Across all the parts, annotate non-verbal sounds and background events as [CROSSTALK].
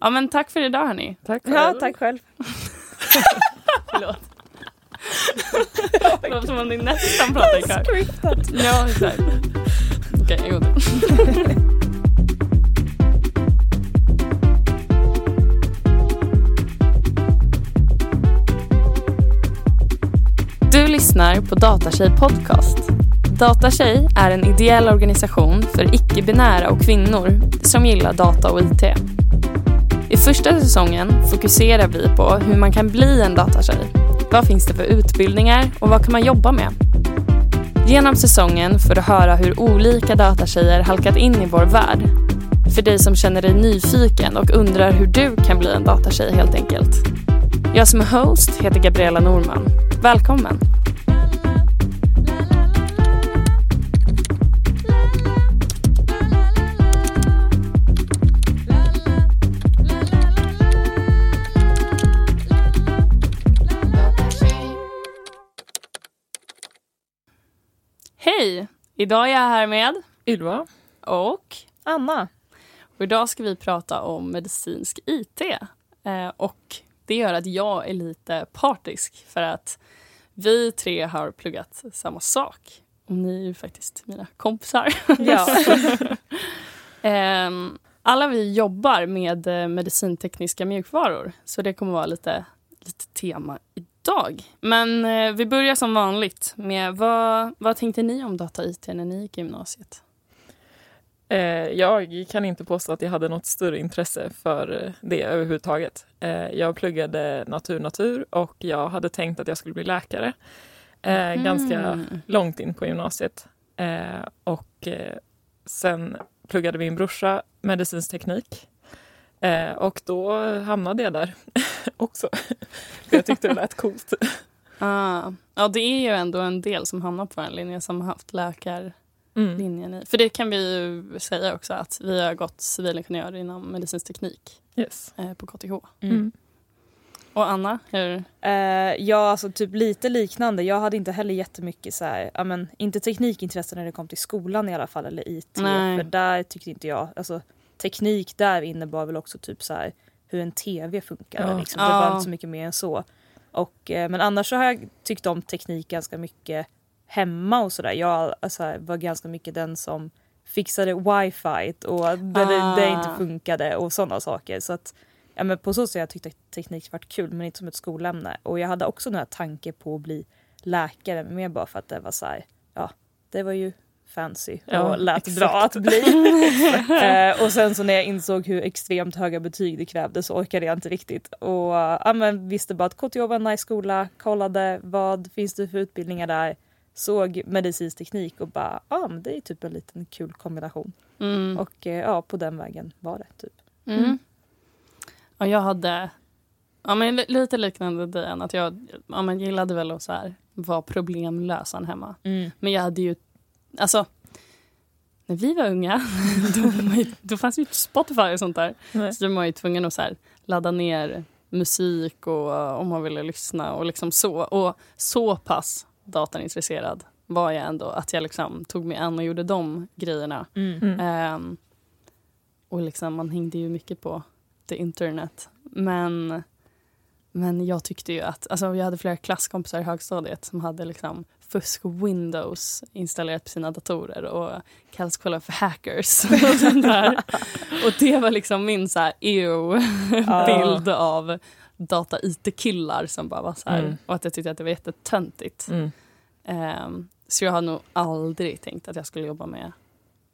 Ja, men tack för idag hörni. Tack Ja, tack själv. [LAUGHS] Förlåt. Det som om ni nästan pratade i kör. Scriptat. Ja, exakt. Okej, en gång till. Du lyssnar på Datatjej Podcast. Datatjej är en ideell organisation för icke-binära och kvinnor som gillar data och IT. I första säsongen fokuserar vi på hur man kan bli en datatjej. Vad finns det för utbildningar och vad kan man jobba med? Genom säsongen får du höra hur olika datatjejer halkat in i vår värld. För dig som känner dig nyfiken och undrar hur du kan bli en datatjej helt enkelt. Jag som är host heter Gabriella Norman. Välkommen! Idag är jag här med Ylva. och Anna. Och idag ska vi prata om medicinsk IT. Eh, och det gör att jag är lite partisk för att vi tre har pluggat samma sak. Och ni är ju faktiskt mina kompisar. Ja. [LAUGHS] Eh, alla vi jobbar med eh, medicintekniska mjukvaror så det kommer vara lite, lite tema idag. Men eh, vi börjar som vanligt med vad, vad tänkte ni om data-IT när ni gick i gymnasiet? Eh, jag kan inte påstå att jag hade något större intresse för eh, det överhuvudtaget. Eh, jag pluggade natur-natur och jag hade tänkt att jag skulle bli läkare eh, ganska Mm. långt in på gymnasiet. Eh, och sen pluggade min brorsa medicinsk teknik. Eh, och då hamnade jag där [LAUGHS] också. För jag tyckte det lät coolt. [LAUGHS] Ah. Ja, det är ju ändå en del som hamnar på en linje som har haft läkarlinjen Mm. i. För det kan vi ju säga också att vi har gått civilingenjör inom medicinsk teknik Yes. eh, på KTH. Mm. Och Anna, hur? Eh, ja, alltså typ lite liknande. Jag hade inte heller jättemycket så här, ja men inte teknikintresse när det kom till skolan i alla fall eller IT. Nej. För där tyckte inte jag, alltså teknik där innebar väl också typ så här hur en tv funkar. Ja. Liksom. Det var inte så mycket mer än så. Och, eh, men annars så har jag tyckt om teknik ganska mycket hemma och sådär. Jag alltså, var ganska mycket den som fixade wifi och där det, det inte Ah. funkade och sådana saker. Så att Ja, men på så sätt jag tyckte att teknik varit kul men inte som ett skolämne. Och jag hade också här tanke på att bli läkare men mer bara för att det var så här, ja det var ju fancy Ja, och lät exakt. bra att bli. [LAUGHS] eh, och sen så när jag insåg hur extremt höga betyg det krävdes så orkade jag inte riktigt. Och ja, men visste bara att KTH var en nice skola, kollade vad finns det för utbildningar där. Såg medicinsk teknik och bara, ja men det är typ en liten kul kombination. Mm. Och eh, ja, på den vägen var det typ. Mm. Och jag hade ja, men li- lite liknande dig, att jag ja, men gillade väl att så här, vara problemlösaren hemma. Men jag hade ju, alltså när vi var unga, [LAUGHS] då, var ju, då fanns ju inte Spotify och sånt där. Nej. Så då var man ju tvungen att så här, ladda ner musik och om man ville lyssna och liksom så. Och så pass dataintresserad var jag ändå att jag liksom tog mig an och gjorde de grejerna. Mm. Ehm, och liksom, man hängde ju mycket på the internet. Men, men jag tyckte ju att... Alltså, jag hade flera klasskompisar i högstadiet som hade liksom fusk Windows installerat på sina datorer och kallades kolla för hackers. och, [LAUGHS] sånt där. och det var liksom min så här EU-bild av data-IT-killar som bara var så här. Mm. Och att jag tyckte att det var jättetöntigt. Mm. Ehm, så jag har nog aldrig tänkt att jag skulle jobba med,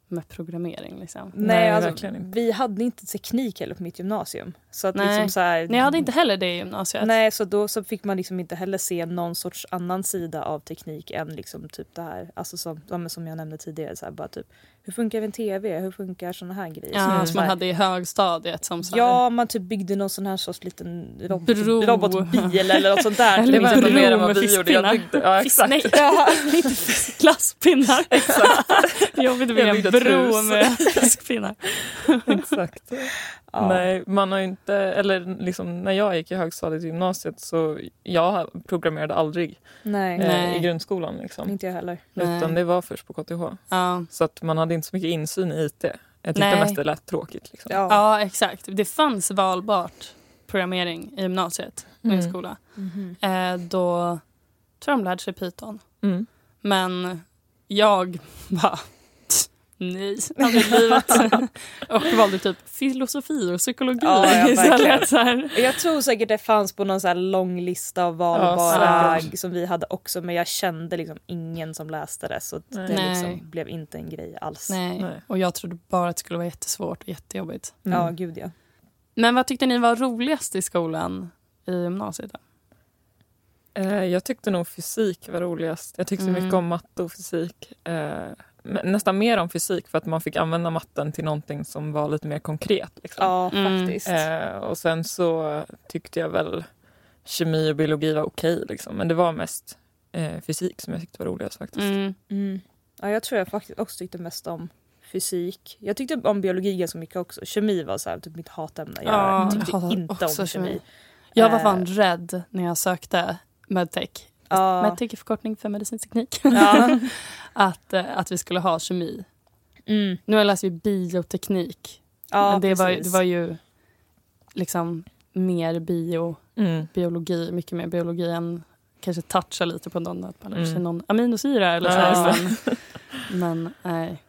med programmering. Liksom. Nej, Nej, alltså, verkligen inte. vi hade inte teknik heller på mitt gymnasium. Så att Nej. liksom så här, Nej, jag hade inte heller det i gymnasiet. Nej, så då så fick man liksom inte heller se någon sorts annan sida av teknik än liksom typ det här, alltså som, som jag nämnde tidigare, så här, bara typ hur funkar en tv, hur funkar såna här grejer. Ja, som man hade i högstadiet. Som så här, Ja, man typ byggde någon sån här sorts liten robot, Bro. robotbil eller något sånt där. [LAUGHS] Eller bro mer än vad vi gjorde. Jag byggde, ja, Fisk- exakt. Nej, [LAUGHS] Ja. [LAUGHS] inte fisk- glasspinnar. Exakt. Jag en byggde bro med fiskpinnar. Exakt. Ja. Nej, man har ju inte, eller liksom när jag gick i högstadiet i gymnasiet så jag programmerade aldrig Nej, eh, Nej. i grundskolan. Liksom. inte jag heller. Nej. Utan det var först på KTH. Ja. Så att man hade inte så mycket insyn i IT. Jag tyckte Nej. mest det lät tråkigt. Liksom. Ja. Ja, exakt. Det fanns valbart programmering i gymnasiet, min Mm. skola. Mhm. Eh, då tror jag de lärde sig Python. Mm. Men jag [LAUGHS] bara nej, aldrig i livet. och valde typ filosofi och psykologi Ja, ja, [LAUGHS] verkligen. istället. Så här. Jag tror säkert det fanns på någon så här lång lista av valbara Ja, som vi hade också men jag kände liksom ingen som läste det så Nej. det Nej. liksom blev inte en grej alls. Nej. Nej. Och jag trodde bara att det skulle vara jättesvårt och jättejobbigt. Mm. Ja, gud ja. Men vad tyckte ni var roligast i skolan i gymnasiet? Då? Eh, Jag tyckte nog fysik var roligast. Jag tyckte Mm. mycket om matte och fysik. Nästan mer om fysik för att man fick använda matten till någonting som var lite mer konkret. Liksom. Ja, Mm. faktiskt. Eh, och sen så tyckte jag väl kemi och biologi var okej. liksom. Men det var mest eh, fysik som jag tyckte var roligast faktiskt. Mm. Mm. Ja, jag tror jag faktiskt också tyckte mest om fysik. Jag tyckte om biologi ganska mycket också. Kemi var så här, typ mitt hatämne. Jag Ja, tyckte jag inte också om kemi. kemi. Jag var Eh. fan rädd när jag sökte medtech. Ja. Medtech är förkortning för medicinsk teknik. Ja. [LAUGHS] att, eh, att vi skulle ha kemi. Mm. Nu läser vi bioteknik. ja, men det var, det var ju liksom mer bio, Mm. biologi, mycket mer biologi än kanske toucha lite på någon, att man lär sig Mm. någon aminosyra eller så. Ja, här, just [LAUGHS] men, men nej.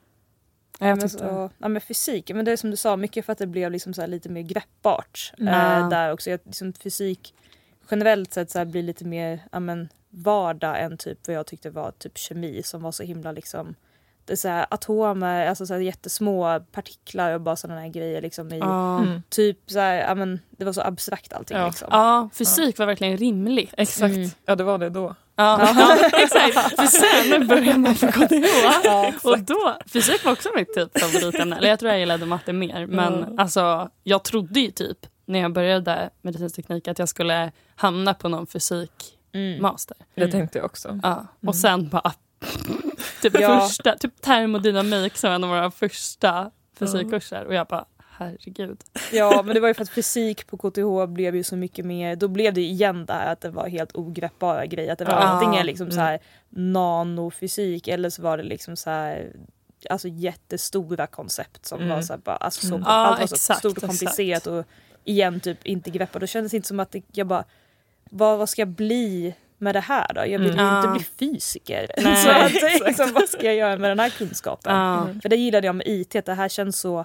Ja, Jag men, så, ja, men fysik, men det är som du sa, mycket för att det blev liksom så här lite mer greppbart. Mm. Eh, där också. Jag, liksom, fysik generellt sett så här blir lite mer ja, men, vardag än typ vad jag tyckte var typ kemi som var så himla liksom det är så här atomer, alltså så här jättesmå partiklar och bara sådana här grejer liksom i ja. Mm. typ så här, ja men det var så abstrakt allting Ja. liksom. ja, fysik var verkligen rimligt. Exakt. Mm. Ja, det var det då. Ja, ja [LAUGHS] exakt. För sen började man på KTH. [LAUGHS] Ja, Och då, fysik var också mitt typ favoritämne. Eller jag tror jag gillade matte mer. Men Mm. alltså, jag trodde ju typ när jag började medicinsk teknik att jag skulle hamna på någon fysikmaster. Mm. Det tänkte jag också. Ja. Och sen bara... [LAUGHS] typ, Ja. första, typ termodynamik som en av våra första fysikkurser. Och jag bara, herregud. Ja [LAUGHS] men det var ju för att fysik på KTH blev ju så mycket mer, då blev det ju igen det här att det var helt ogreppbara grejer. Att det var Ja. antingen liksom Mm. så här nanofysik eller så var det liksom så här Alltså jättestora koncept som Mm. var så här bara, alltså så, Mm. Ja, allt var så exakt, stort och komplicerat och igen typ inte greppat. Då kändes det inte som att det, jag bara, vad, vad ska jag bli med det här då? Jag vill Mm. inte bli fysiker. [LAUGHS] Nej, så att, liksom, vad ska jag göra med den här kunskapen? Mm. För det gillade jag med IT, att det här känns så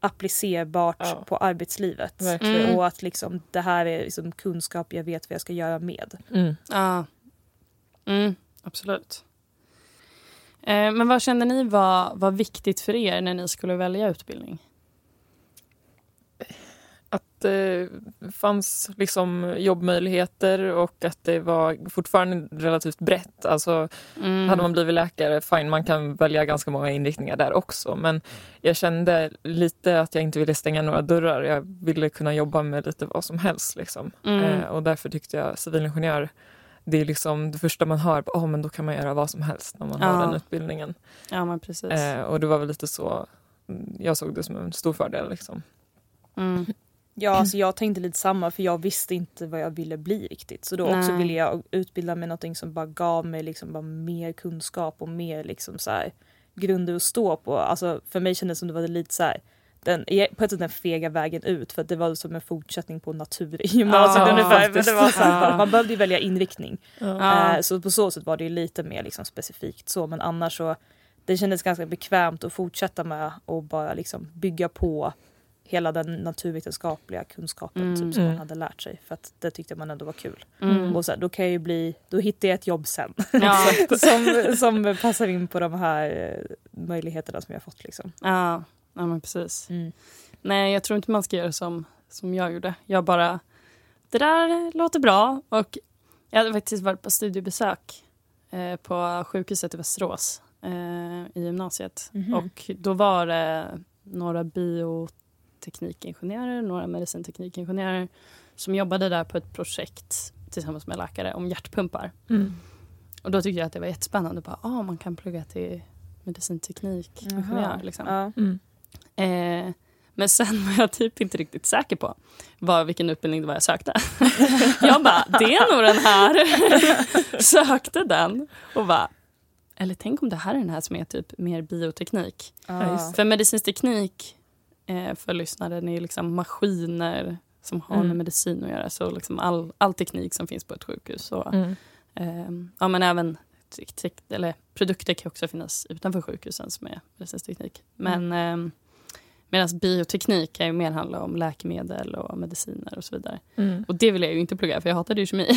applicerbart Ja. på arbetslivet. Mm. Och att liksom, det här är liksom kunskap jag vet vad jag ska göra med. Mm. Ja. Mm, absolut. Eh, men vad kände ni var, var viktigt för er när ni skulle välja utbildning? Att det fanns liksom jobbmöjligheter och att det var fortfarande relativt brett. Alltså, Mm. Hade man blivit läkare, fine, man kan välja ganska många inriktningar där också. Men jag kände lite att jag inte ville stänga några dörrar. Jag ville kunna jobba med lite vad som helst. Liksom. Mm. Eh, och därför tyckte jag civilingenjör, det är liksom det första man hör. Oh, men då kan man göra vad som helst när man Ja. har den utbildningen. Ja, men precis. Eh, och det var väl lite så, mm, jag såg det som en stor fördel. Liksom. Mm. Ja, alltså jag tänkte lite samma för jag visste inte vad jag ville bli riktigt. Så då också ville jag utbilda mig någonting som bara gav mig liksom bara mer kunskap och mer liksom så här grunder att stå på. Alltså för mig kändes det som det var lite så här den, på ett sätt den fega vägen ut för att det var som en fortsättning på natur i gymnasiet Ja, ungefär. Men det var så här. [LAUGHS] Man behövde ju välja inriktning. Eh, Så på så sätt var det lite mer liksom specifikt så men annars så det kändes ganska bekvämt att fortsätta med och bara liksom bygga på hela den naturvetenskapliga kunskapen Mm. typ, som man Mm. hade lärt sig för att det tyckte man ändå var kul. Mm. Och så här, då kan jag ju bli, då hittar jag ett jobb sen Ja. [LAUGHS] som, som passar in på de här eh, möjligheterna som jag har fått liksom. Ja. ja, men precis. Mm. Nej, jag tror inte man ska göra som, som jag gjorde. Jag bara, det där låter bra. Och jag hade faktiskt varit på studiebesök eh, på sjukhuset i Västerås eh, i gymnasiet. Mhm. Och då var det några bioteknikingenjörer, några medicinteknikingenjörer som jobbade där på ett projekt tillsammans med läkare om hjärtpumpar. Mm. Och då tyckte jag att det var jättespännande. Bara, ah, man kan plugga till medicinteknikingenjör. Liksom. Ja. Mm. Eh, men sen var jag typ inte riktigt säker på vad, vilken utbildning det var jag sökte. [LAUGHS] jag bara, det är nog den här. [LAUGHS] Sökte den och bara, eller tänk om det här är den här som är typ mer bioteknik. Just För medicinsk teknik, för lyssnaren, är liksom maskiner som har Mm. med medicin att göra. Så liksom all, all teknik som finns på ett sjukhus. Och, Mm. eh, ja, men även eller, produkter kan också finnas utanför sjukhusen som är medicinsk teknik. Men eh, Medan bioteknik kan ju mer handla om läkemedel och mediciner och så vidare. Mm. Och det vill jag ju inte plugga för jag hatade ju kemi.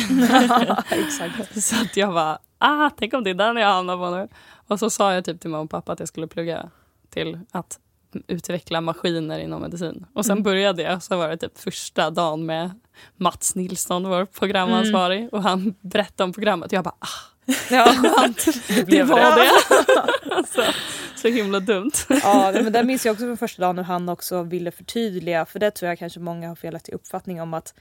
Exakt. så att jag var ah, tänk om det är den jag hamnar på nu. Och så sa jag typ till mamma och pappa att jag skulle plugga till att utveckla maskiner inom medicin. Och sen Mm. började jag, så var det typ första dagen med Mats Nilsson, vår programansvarig. Och han berättade om programmet och jag bara, ah, Ja. [LAUGHS] skönt. Det, blev var [LAUGHS] det. det. alltså, så himla dumt. Ja, men det minns jag också från första dagen hur han också ville förtydliga, för det tror jag kanske många har felaktig uppfattning om att,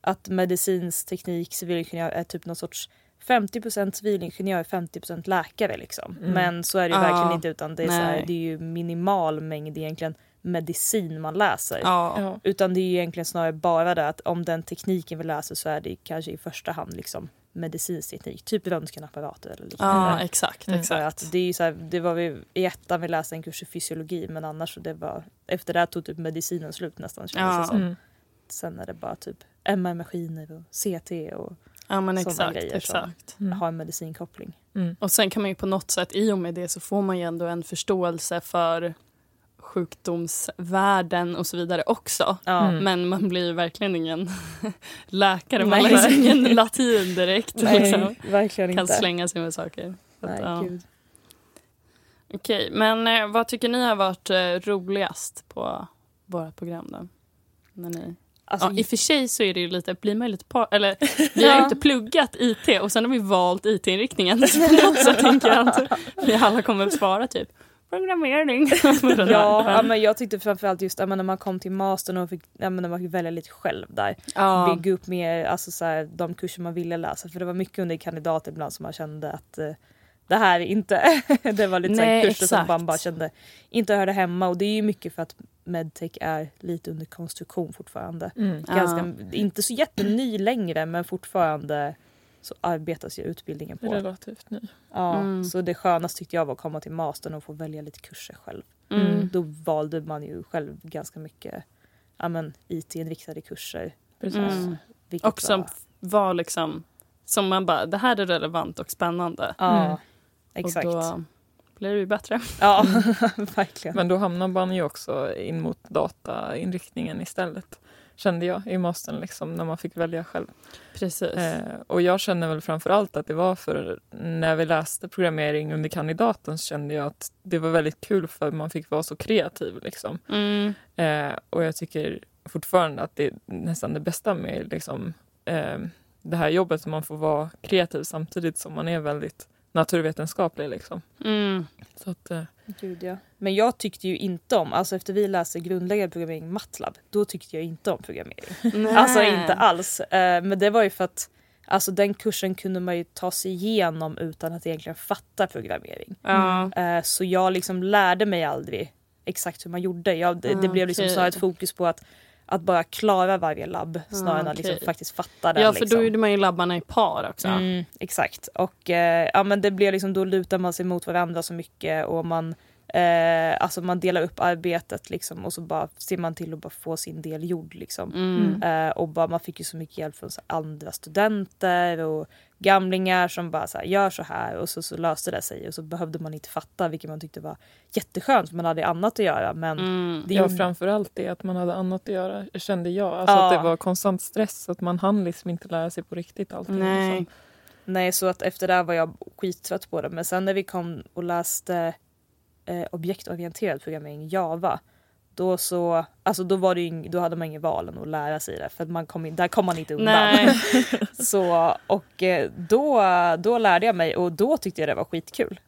att medicinsk teknik, civilingenjör är typ någon sorts 50% civilingenjör, 50% läkare liksom. Mm. Men så är det ju Ja, verkligen inte utan det är, så här, det är ju minimal mängd egentligen medicin man läser. Ja. Utan det är ju egentligen snarare bara det att om den tekniken vi läser så är det kanske i första hand liksom medicinsk teknik, typ röntgenapparater eller liknande. ja, exakt. Mm. Exakt. att det, är ju så här, det var vi, I ettan vi läste en kurs i fysiologi men annars så det var, efter det tog typ medicinen slut nästan. kändes Ja. det som. Mm. Sen är det bara typ MR-maskiner och CT och Ja, men exakt. grejer som- exakt. Mm. ha en medicinkoppling. Mm. Och sen kan man ju på något sätt, i och med det så får man ju ändå en förståelse för sjukdomsvärlden och så vidare också. Ja. Mm. Men man blir ju verkligen ingen [LAUGHS] läkare, man Nej. lär sig ingen [LAUGHS] latin direkt. Nej, liksom. verkligen Kan inte. slänga sig med saker. Att, Nej, ja. Okej, men eh, vad tycker ni har varit eh, roligast på vårt program då? När ni... Alltså, ja, I och för sig så är det ju lite, blir man ju lite par, eller [LAUGHS] vi har ju inte pluggat IT och sen har vi valt IT-inriktningen. [LAUGHS] Så på något sätt tänker jag att vi alla kommer att svara typ programmering. [LAUGHS] Ja, ja, men jag tyckte framförallt just när man kom till mastern och fick, ja, men när man fick välja lite själv där. ja. Bygga upp mer, alltså så här, de kurser man ville läsa. För det var mycket under kandidat ibland som man kände att eh, det här är inte, [LAUGHS] det var lite Nej, kurser som exakt. man bara kände inte hörde hemma. Och det är ju mycket för att medtech är lite under konstruktion fortfarande. Mm. Ganska, inte så jätteny längre men fortfarande så arbetas ju utbildningen på. Relativt ny. Ja, Mm. Så det skönaste tyckte jag var att komma till mastern och få välja lite kurser själv. Mm. Då valde man ju själv ganska mycket ja, men, IT-inriktade kurser. Precis. Mm. Och som var- var liksom, som man bara, det här är relevant och spännande. Mm. Exakt. Och då blir det ju bättre. Ja, [LAUGHS] [LAUGHS] verkligen. Men då hamnar man ju också in mot datainriktningen istället. Kände jag i mastern liksom, när man fick välja själv. Precis. Eh, och jag känner väl framför allt att det var för när vi läste programmering under kandidaten så kände jag att det var väldigt kul för man fick vara så kreativ. Liksom. Mm. Eh, och jag tycker fortfarande att det är nästan det bästa med liksom, eh, det här jobbet, som man får vara kreativ samtidigt som man är väldigt naturvetenskaplig. Liksom. Mm. Så att, eh, Gud, ja. Men jag tyckte ju inte om, alltså efter vi läste grundläggande programmering MATLAB, då tyckte jag inte om programmering. Nej. Alltså inte alls. Eh, men det var ju för att alltså, den kursen kunde man ju ta sig igenom utan att egentligen fatta programmering. Eh, så jag liksom lärde mig aldrig exakt hur man gjorde. Jag, det, det Ah, blev liksom snarare ett fokus på att, att bara klara varje labb snarare än att liksom faktiskt fatta den. ja, för liksom. då gjorde man ju labbarna i par också. Mm, exakt. Och eh, ja, men det blir liksom, då lutar man sig mot varandra så mycket och man, eh, alltså man delar upp arbetet liksom, och så bara ser man till att bara få sin del gjord. Liksom. Mm. Eh, och bara, man fick ju så mycket hjälp från så här, andra studenter och gamlingar som bara så här, gör så här och så, så löste det sig och så behövde man inte fatta vilket man tyckte var jätteskönt för man hade annat att göra. Men Mm. det ja, gjorde- framförallt det att man hade annat att göra kände jag. Alltså Ja. att det var konstant stress, att man hann liksom inte lära sig på riktigt allting. Nej. Liksom. Nej, så att efter det var jag skittrött på det. Men sen när vi kom och läste eh, objektorienterad programmering, Java, då så, alltså då var det ju, då hade man ingen val än att lära sig det för att man kom in, där kom man inte undan. [LAUGHS] Så, och eh, då, då lärde jag mig och då tyckte jag det var skitkul.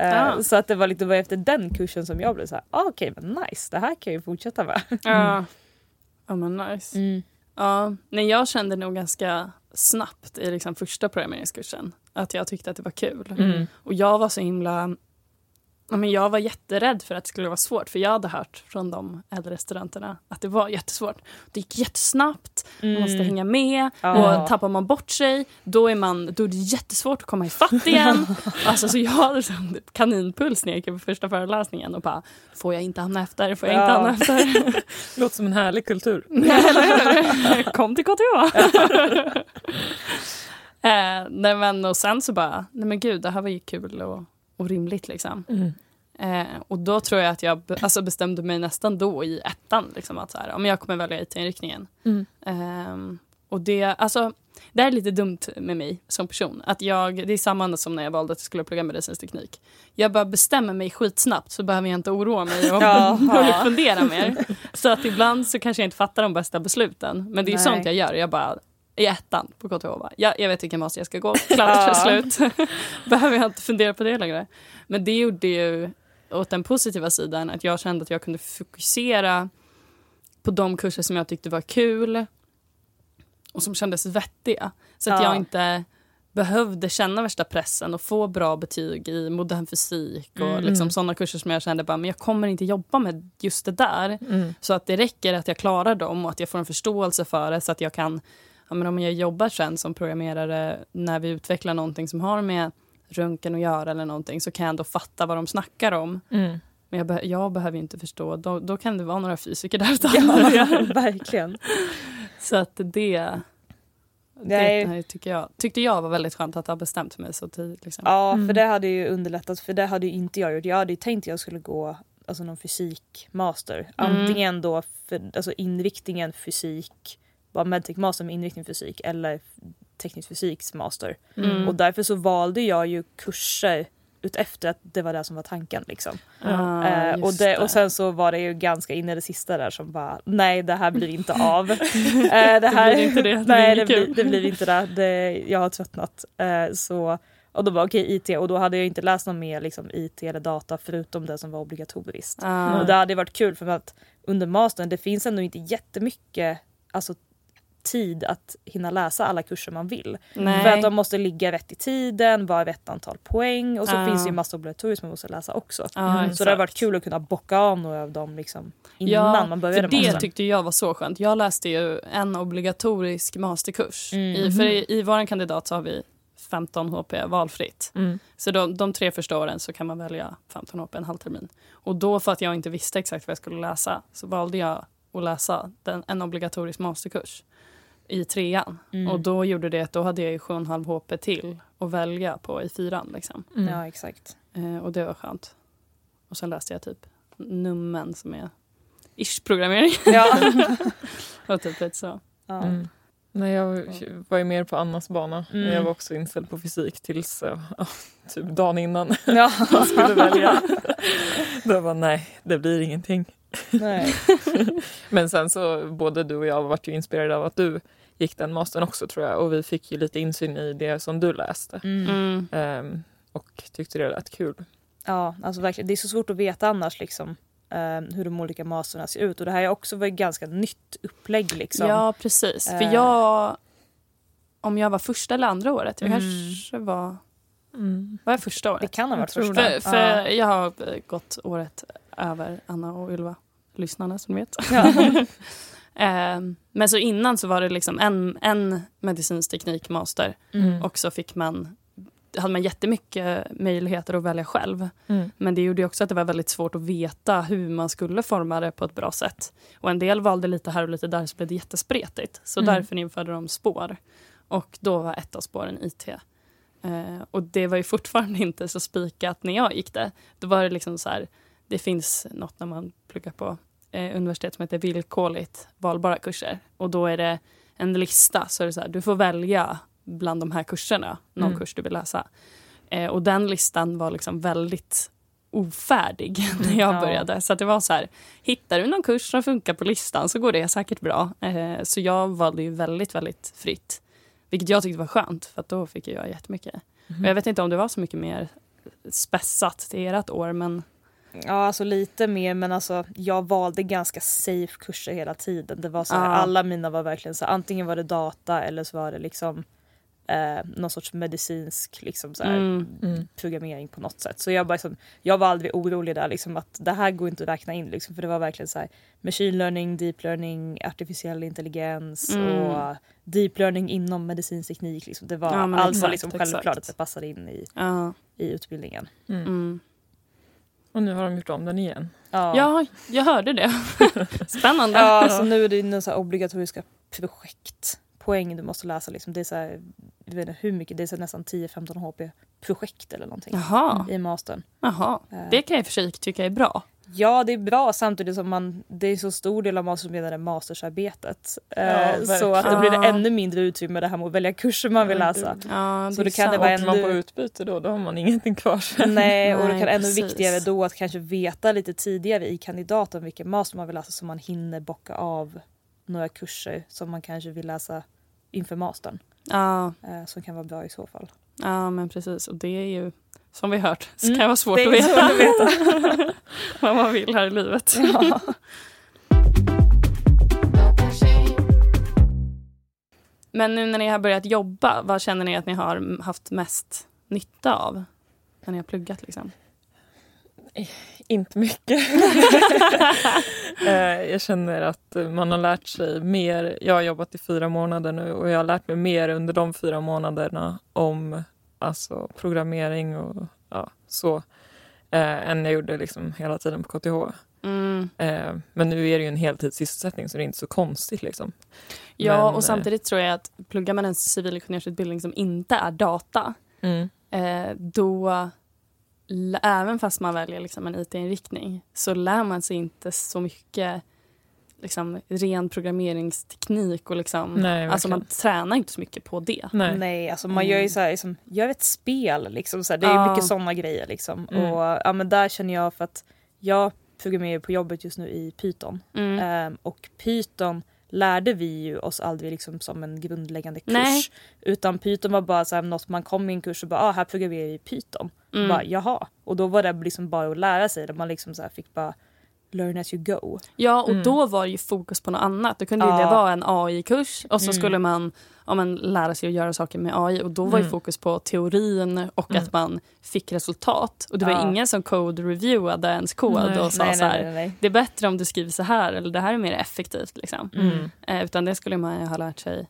Eh, Ja. Så att det var lite det var efter den kursen som jag blev så här, ah, okej men nice, det här kan jag ju fortsätta med. Ja. Ja men nice. Mm. Ja, nej, jag kände nog ganska snabbt i liksom första programmeringskursen att jag tyckte att det var kul. Mm. Och jag var så himla... Ja, men jag var jätterädd för att det skulle vara svårt för jag hade hört från de äldre studenterna att det var jättesvårt. Det gick jättesnabbt, man måste hänga med. Ja. Och tappar man bort sig, då är, man, då är det jättesvårt att komma ifatt [LAUGHS] igen. alltså, så jag hade sån kaninpuls när jag gick på första föreläsningen och bara, får jag inte hamna efter? Får jag inte Ja. hamna efter? [LAUGHS] Låter som en härlig kultur. [LAUGHS] Kom till KTH! eh, nej men och sen så bara, nej men gud det här var ju kul och, och rimligt liksom. Eh, och då tror jag att jag alltså bestämde mig nästan då i ettan liksom att så här, ja, jag kommer välja IT-inriktningen. Mm. Ehm, och det, alltså, det är lite dumt med mig som person. Att jag, det är samma som när jag valde att jag skulle plugga medicinsk teknik. Jag bara bestämmer mig skitsnabbt så behöver jag inte oroa mig och, [LAUGHS] och fundera mer. Så att ibland så kanske jag inte fattar de bästa besluten. Men det är Nej. sånt jag gör. Jag bara i ettan på KTH. Bara, ja, jag vet vilken master jag ska gå. [LAUGHS] Klart, slut. [LAUGHS] Behöver jag inte fundera på det längre. Men det gjorde ju åt den positiva sidan att jag kände att jag kunde fokusera på de kurser som jag tyckte var kul och som kändes vettiga. Så att Ja. jag inte behövde känna värsta pressen och få bra betyg i modern fysik och Mm. liksom sådana kurser som jag kände bara, men jag kommer inte jobba med just det där. Mm. Så att det räcker att jag klarar dem och att jag får en förståelse för det så att jag kan, ja, men om jag jobbar sen som programmerare när vi utvecklar någonting som har med röntgen att göra eller någonting så kan jag ändå fatta vad de snackar om. Mm. Men jag, be- jag behöver inte förstå, då, då kan det vara några fysiker där ute. [LAUGHS] Ja, [LAUGHS] verkligen. Så att det, Nej. det tycker jag, tyckte jag var väldigt skönt att ha bestämt mig så tidigt. Liksom. Ja, Mm. för det hade ju underlättat för det hade ju inte jag gjort. Jag hade ju tänkt att jag skulle gå alltså någon fysikmaster. Mm. Antingen då för, alltså inriktningen fysik, bara medtech master med inriktning fysik eller teknisk fysiks master. Mm. Och därför så valde jag ju kurser utefter att det var det som var tanken liksom. Ja, eh, och, det, och sen så var det ju ganska in i det sista där som bara nej det här blir inte [LAUGHS] av. eh, det, här, blir inte det, det nej blir det blir, det blir inte det. det jag har tröttnat. Eh, så, och då var okej IT och då hade jag inte läst någon mer liksom, IT eller data förutom det som var obligatoriskt. Ja. Och det hade varit kul för att under mastern det finns ändå inte jättemycket alltså, tid att hinna läsa alla kurser man vill. Nej. För att de måste ligga rätt i tiden, vara rätt antal poäng och så Ja. finns det ju massa obligatoriskt man måste läsa också. Ja, Mm. Så exakt. det hade varit kul att kunna bocka av några av dem liksom, innan Ja, man började för det mastern. tyckte jag var så skönt. Jag läste ju en obligatorisk masterkurs. Mm. I, för i, i vår kandidat så har vi 15 HP valfritt. Mm. Så de, de tre första åren så kan man välja 15 HP en halv termin. Och då för att jag inte visste exakt vad jag skulle läsa så valde jag att läsa den, en obligatorisk masterkurs i trean. Mm. Och då gjorde det att då hade jag ju 7,5 HP till att välja på i fyran. Liksom. Mm. Ja exakt. Eh, och det var skönt. Och sen läste jag typ nummen som är ish-programmering. Ja. [LAUGHS] och typ lite så. ja. Mm. Nej, jag var ju mer på Annas bana. Mm. Jag var också inställd på fysik tills ja, [LAUGHS] typ dagen innan ja. [LAUGHS] jag skulle välja. Då var nej, det blir ingenting. Nej. [LAUGHS] Men sen så både du och jag varit ju inspirerade av att du gick den mastern också tror jag och vi fick ju lite insyn i det som du läste Mm. Mm. Ehm, och tyckte det lät kul. Ja, alltså verkligen. Det är så svårt att veta annars liksom eh, hur de olika masterna ser ut och det här är också ett ganska nytt upplägg liksom. Ja, precis. För Eh. jag... Om jag var första eller andra året. Jag Mm. kanske var... Var jag första Det året? kan ha varit första. För, för Ja. jag har gått året över Anna och Ylva. Lyssnarna som vet. [LAUGHS] Ja. [LAUGHS] Ehm, men så innan så var det liksom en, en medicinsk teknikmaster. Mm. Och så fick man, hade man jättemycket möjligheter att välja själv. Mm. Men det gjorde också att det var väldigt svårt att veta hur man skulle forma det på ett bra sätt. Och en del valde lite här och lite där så blev det jättespretigt. Så Mm. därför införde de spår. Och då var ett av spåren IT. Eh, och det var ju fortfarande [LAUGHS] inte så spikat när jag gick det. Då var det liksom så här, det finns något när man pluggar på eh, universitet som heter villkorligt valbara kurser. Och då är det en lista, så är det så här, du får välja bland de här kurserna, någon Mm. kurs du vill läsa. Eh, och den listan var liksom väldigt ofärdig [LAUGHS] när jag Ja. började. Så det var så här, hittar du någon kurs som funkar på listan så går det säkert bra. Eh, så jag valde ju väldigt, väldigt fritt. Vilket jag tyckte var skönt, för då fick jag jättemycket. Mm. Och jag vet inte om det var så mycket mer spessat till ert år, men Ja, alltså lite mer men alltså jag valde ganska safe kurser hela tiden. Det var så här, Ja. alla mina var verkligen så här, antingen var det data eller så var det liksom eh, någon sorts medicinsk liksom, så här, Mm. Mm. programmering på något sätt. Så jag, bara, liksom, jag var aldrig orolig där liksom, att det här går inte att räkna in. Liksom, för det var verkligen så här, machine learning, deep learning, artificiell intelligens Mm. och deep learning inom medicinsk teknik. Liksom. Det var, Ja, allt var liksom självklart att det passade in i, Ja. i utbildningen. Och nu har de gjort om den igen. ja, jag hörde det. [LAUGHS] Spännande. Ja, så nu är det några så här obligatoriska projektpoäng du måste läsa. Liksom. Det är så här, jag vet inte hur mycket, det är så här nästan 10-15 HP-projekt eller någonting Jaha, i mastern. jaha. Eh, Det kan jag i och för sig tycka är bra. Ja, det är bra samtidigt som man, det är så stor del av mastermedlen mastersarbetet. Eh, verkligen. så att det blir det Ja. ännu mindre utrymme det här med att välja kurser man vill Ja, läsa. Ja, Så det det kan det sant. vara Åker man på utbyte då, då har man ingenting kvar sen. Nej, och det Nej, kan ännu precis. viktigare då att kanske veta lite tidigare i kandidaten vilken master man vill läsa så man hinner bocka av några kurser som man kanske vill läsa inför mastern. Ja, Eh, som kan vara bra i så fall. ja, men precis. Och det är ju, som vi hört, så kan vara svårt det att veta, att veta. [LAUGHS] vad man vill här i livet. Ja. Men nu när ni har börjat jobba, vad känner ni att ni har haft mest nytta av? När ni har pluggat liksom? Inte mycket. [LAUGHS] Eh, jag känner att man har lärt sig mer. Jag har jobbat i fyra månader nu och jag har lärt mig mer under de fyra månaderna om alltså, programmering och ja, så. Eh, än jag gjorde liksom hela tiden på KTH. Mm. Eh, men nu är det ju en heltidssysselsättning så det är inte så konstigt. Liksom. Ja, Men, och samtidigt tror jag att pluggar man en civilingenjörsutbildning som inte är data, Mm. eh, då, även fast man väljer liksom en IT-inriktning, så lär man sig inte så mycket liksom, ren programmeringsteknik. Och liksom, Nej, alltså man tränar inte så mycket på det. Nej. Nej, alltså man gör ju så här, liksom, gör ett spel liksom. Så här, det är Ja. mycket sådana grejer liksom. Mm. Och ja, men där känner jag för att jag programmerar på jobbet just nu i Python. Mm. Ehm, och Python lärde vi ju oss aldrig liksom som en grundläggande kurs. Nej. Utan Python var bara så här, något man kom i en kurs och bara ah, här programmerar vi i Python. Mm. Bara, Jaha. Och då var det liksom bara att lära sig. Där man liksom så här fick bara learn as you go. Ja, och Mm. då var ju fokus på något annat. Då kunde ju Ja. det vara en AI-kurs och så Mm. skulle man ja, men, lära sig att göra saker med AI. Och då var ju Mm. fokus på teorin och Mm. att man fick resultat. Och det var Ja. ingen som code-reviewade ens kod Nej. och sa nej, så här, nej, nej, nej. det är bättre om du skriver så här eller det här är mer effektivt. Liksom. Mm. Eh, utan det skulle man ju ha lärt sig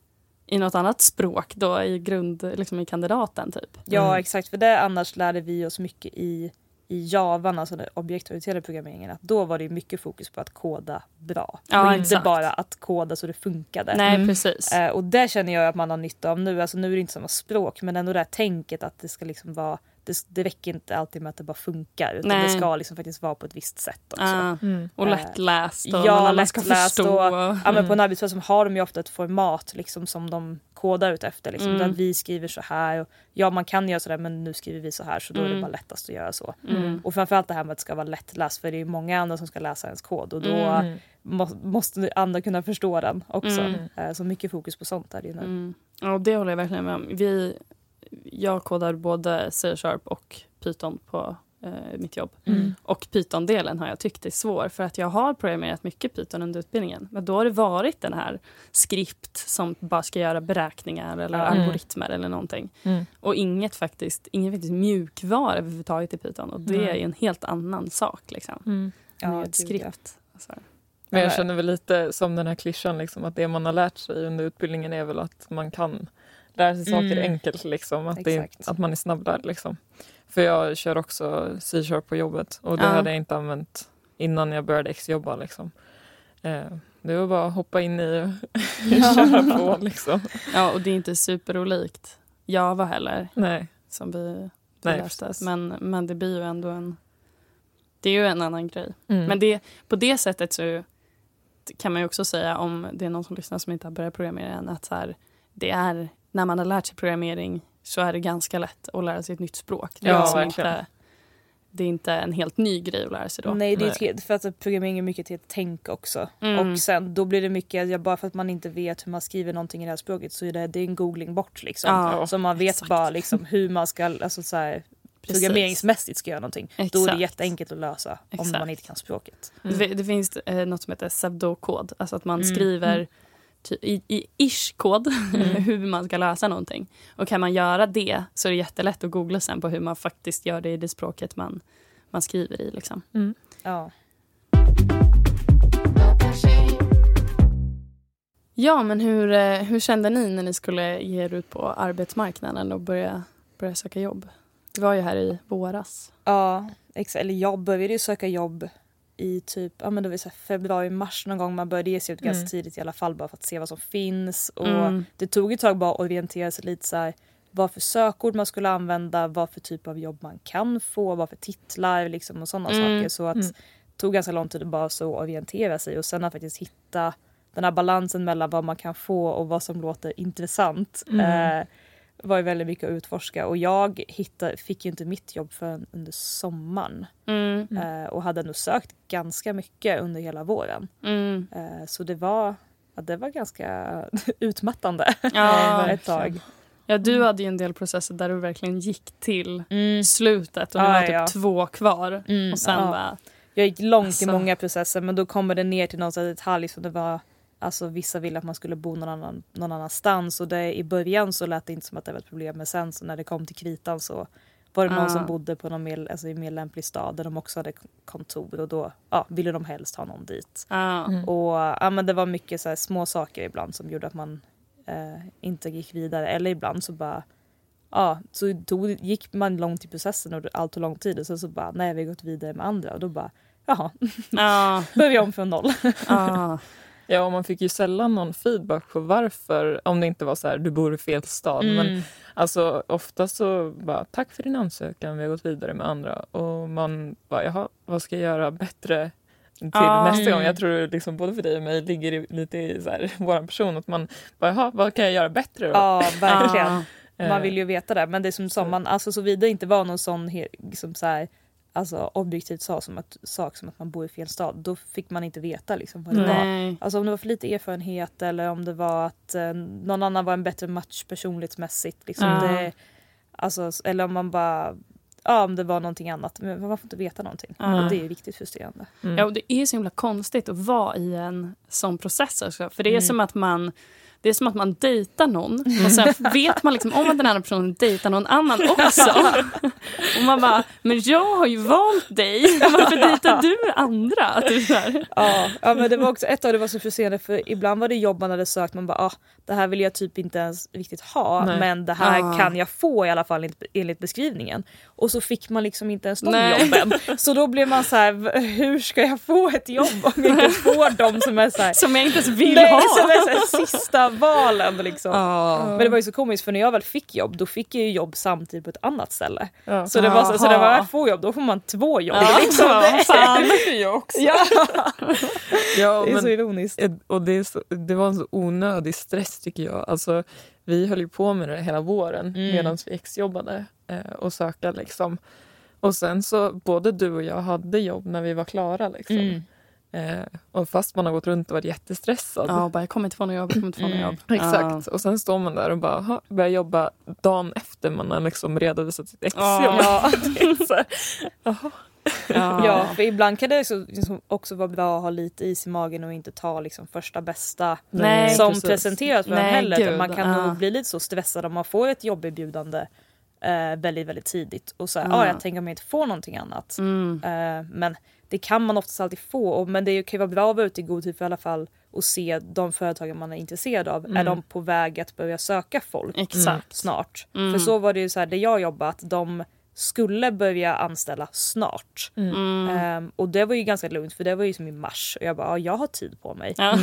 i något annat språk då i grund, liksom i kandidaten typ. Ja Mm. exakt, för det annars lärde vi oss mycket i, i Java, alltså den objektorienterade programmeringen. Att då var det mycket fokus på att koda bra. Ja, och inte exakt. bara att koda så det funkade. Nej Mm. precis. Eh, och det känner jag att man har nytta av nu. Alltså nu är det inte samma språk men ändå det här tänket att det ska liksom vara det, det räcker inte alltid med att det bara funkar utan Nej. det ska liksom faktiskt vara på ett visst sätt också. Ah, Mm. och Eh, lättläst och ja, man alla ska lättläst förstå. och- Ja, men på Mm. en arbetsplats som har de ju ofta ett format liksom, som de kodar ut efter. Liksom, Mm. Där vi skriver så här. Och, ja man kan göra sådär men nu skriver vi så här så då är det Mm. bara lättast att göra så. Mm. Och framförallt det här med att det ska vara lättläst för det är många andra som ska läsa ens kod och då Mm. må, måste andra kunna förstå den också. Mm. Eh, Så mycket fokus på sånt är det ju nu. Mm. Ja, det håller jag verkligen med om. Vi, jag kodar både C-sharp och Python på eh, mitt jobb. Mm. Och Python-delen har jag tyckt är svår för att jag har programmerat mycket Python under utbildningen. Men då har det varit den här skript som bara ska göra beräkningar eller. Mm. algoritmer eller någonting. Mm. Och inget faktiskt, ingen faktiskt mjukvara överhuvudtaget i Python. Och det är ju en helt annan sak liksom. Mm. Ja, med ett skript. Alltså. Men jag Ja. känner väl lite som den här klyschan, liksom, att det man har lärt sig under utbildningen är väl att man kan lära sig saker Mm. enkelt. Liksom, att, det, att man är snabbare. Liksom. För jag kör också C-sharp på jobbet och det Ja. hade jag inte använt innan jag började exjobba. Liksom. Eh, det var bara att hoppa in i [LAUGHS] och köra på. Liksom. Ja, och det är inte superolikt Java heller Nej. som vi, Nej. Men, men det blir ju ändå en... Det är ju en annan grej. Mm. Men det, på det sättet så kan man ju också säga om det är någon som lyssnar som inte har börjat programmera än att så här, det är, när man har lärt sig programmering så är det ganska lätt att lära sig ett nytt språk. Det är, Ja, liksom verkligen. inte, det är inte en helt ny grej att lära sig då. Nej, det är för att programmering är mycket till ett tänk också. Mm. Och sen då blir det mycket, ja, bara för att man inte vet hur man skriver någonting i det här språket så är det, det är en googling bort liksom. Ja, så man vet exakt. bara liksom hur man ska, alltså så här, Precis. programmeringsmässigt ska göra någonting. Då är det Exakt. jätteenkelt att lösa om Exakt. man inte kan språket. Mm. Det, det finns eh, något som heter pseudokod, alltså att man Mm. skriver Mm. I, i ish-kod [LAUGHS] hur man ska lösa någonting. Och kan man göra det så är det jättelätt att googla sen på hur man faktiskt gör det i det språket man, man skriver i. Liksom. Ja. Ja, men hur, eh, hur kände ni när ni skulle ge er ut på arbetsmarknaden och börja, börja söka jobb? Det var ju här i våras. Ja. Eller jag började ju söka jobb i typ ja, men det var så februari, mars någon gång. Man började ge sig ut ganska Mm. tidigt i alla fall bara för att se vad som finns. Och Mm. Det tog ett tag bara att orientera sig lite så här vad för sökord man skulle använda, vad för typ av jobb man kan få, vad för titlar liksom och sådana Mm. saker. Så att Mm. det tog ganska lång tid att bara så orientera sig och sen att faktiskt hitta den här balansen mellan vad man kan få och vad som låter intressant. Mm. Eh, var ju väldigt mycket att utforska och jag hittade, fick ju inte mitt jobb förrän under sommaren. Mm. Mm. Eh, och hade nog sökt ganska mycket under hela våren. Mm. Eh, så det var, ja, det var ganska [LAUGHS] utmattande Ja, [LAUGHS] ett tag. ja, du hade ju en del processer där du verkligen gick till Mm. slutet och Ja, var typ ja. två kvar. Mm, Och sen ja. bara... Jag gick långt Alltså. i många processer men då kommer det ner till någon detalj som det var Alltså vissa ville att man skulle bo någon, annan, någon annanstans och det, i början så lät det inte som att det var ett problem men sen så när det kom till kritan så var det någon Ah. som bodde på någon mer, alltså, i en mer lämplig stad där de också hade kontor och då ja, ville de helst ha någon dit. Ja. Mm. Och ja, men det var mycket så här små saker ibland som gjorde att man eh, inte gick vidare eller ibland så bara Ja, så tog, gick man långt i processen och allt tog lång tid och sen så bara nej vi har gått vidare med andra och då bara jaha, Ja. [LAUGHS] börjar vi om från noll. Ja. Ja, och man fick ju sällan någon feedback på varför, om det inte var så här, du bor i fel stad. Mm. Men alltså ofta så bara, tack för din ansökan, vi har gått vidare med andra. Och man bara, jaha, vad ska jag göra bättre till Ja. nästa gång? Mm. Jag tror liksom både för dig och mig ligger i, lite i så här, [LAUGHS] vår person att man bara, jaha, vad kan jag göra bättre då? Ja, verkligen. [LAUGHS] Ja. Eh, Man vill ju veta det. Men det är som sa, Så. man, alltså såvida det inte var någon sån liksom så här, alltså, objektivt sak som, att, sak som att man bor i fel stad, då fick man inte veta liksom, vad det var. Nej. Alltså om det var för lite erfarenhet eller om det var att eh, någon annan var en bättre match personlighetsmässigt. Liksom Ja. det, alltså, eller om man bara, ja om det var någonting annat. Men man får inte veta någonting. Ja. Och det är riktigt frustrerande. mm. Ja, och det är så himla konstigt att vara i en sån process. Också. För det är Mm. som att man det är som att man dejtar någon och sen vet man liksom om att den andra personen dejtar någon annan också. Och man bara, men jag har ju valt dig. Varför dejtar du andra? Typ så här. Ja, ja men det var också ett tag det var så frustrerande för ibland var det jobb man hade sökt man bara ah, det här vill jag typ inte ens riktigt ha Nej. men det här Ah. kan jag få i alla fall enligt, beskrivningen. Och så fick man liksom inte ens de Nej. jobben. Så då blev man så här, hur ska jag få ett jobb om jag inte får dem som är så här, Som jag inte ens vill Nej, ha. som är så här, sista valen liksom. Ja. Men det var ju så komiskt för när jag väl fick jobb då fick jag ju jobb samtidigt på ett annat ställe. Ja. Så det var så, så det var jag får jobb då får man två jobb. Ja, Liksom. [LAUGHS] fan. Det fick jag också. Ja, [LAUGHS] Ja, det är men- så ironiskt. Och det, är så, det var en så onödig stress tycker jag. Alltså, vi höll ju på med det hela våren Mm. medan vi exjobbade eh, och sökte. Liksom. Och sen så både du och jag hade jobb när vi var klara. Liksom. Mm. Eh, och fast man har gått runt och varit jättestressad. Ja, bara, jag kommer inte få något jobb, jag kommer inte få något Mm, jobb. [LAUGHS] Exakt. Och sen står man där och bara "Ha, börjar jobba dagen efter man har liksom redovisat sitt exjobb. Ja. [LAUGHS] Ja. Ja. Ja, för ibland kan det så, liksom också vara bra att ha lite is i magen och inte ta liksom första bästa Nej, som precis. presenteras för en heller. Man kan ja. nog bli lite så stressad om man får ett jobberbjudande eh, väldigt, väldigt tidigt och så här, Ja. ah, jag tänker om jag inte får någonting annat. Mm. Eh, men det kan man oftast alltid få, och, men det kan ju vara bra att vara ute i god tid för i alla fall och se de företagen man är intresserad av. Mm. Är de på väg att börja söka folk Exakt. snart? Mm. För så var det ju så här, där jag jobbat, de skulle börja anställa snart. Mm. Ehm, och det var ju ganska lugnt för det var ju som i mars och jag bara, ja, jag har tid på mig. Eh,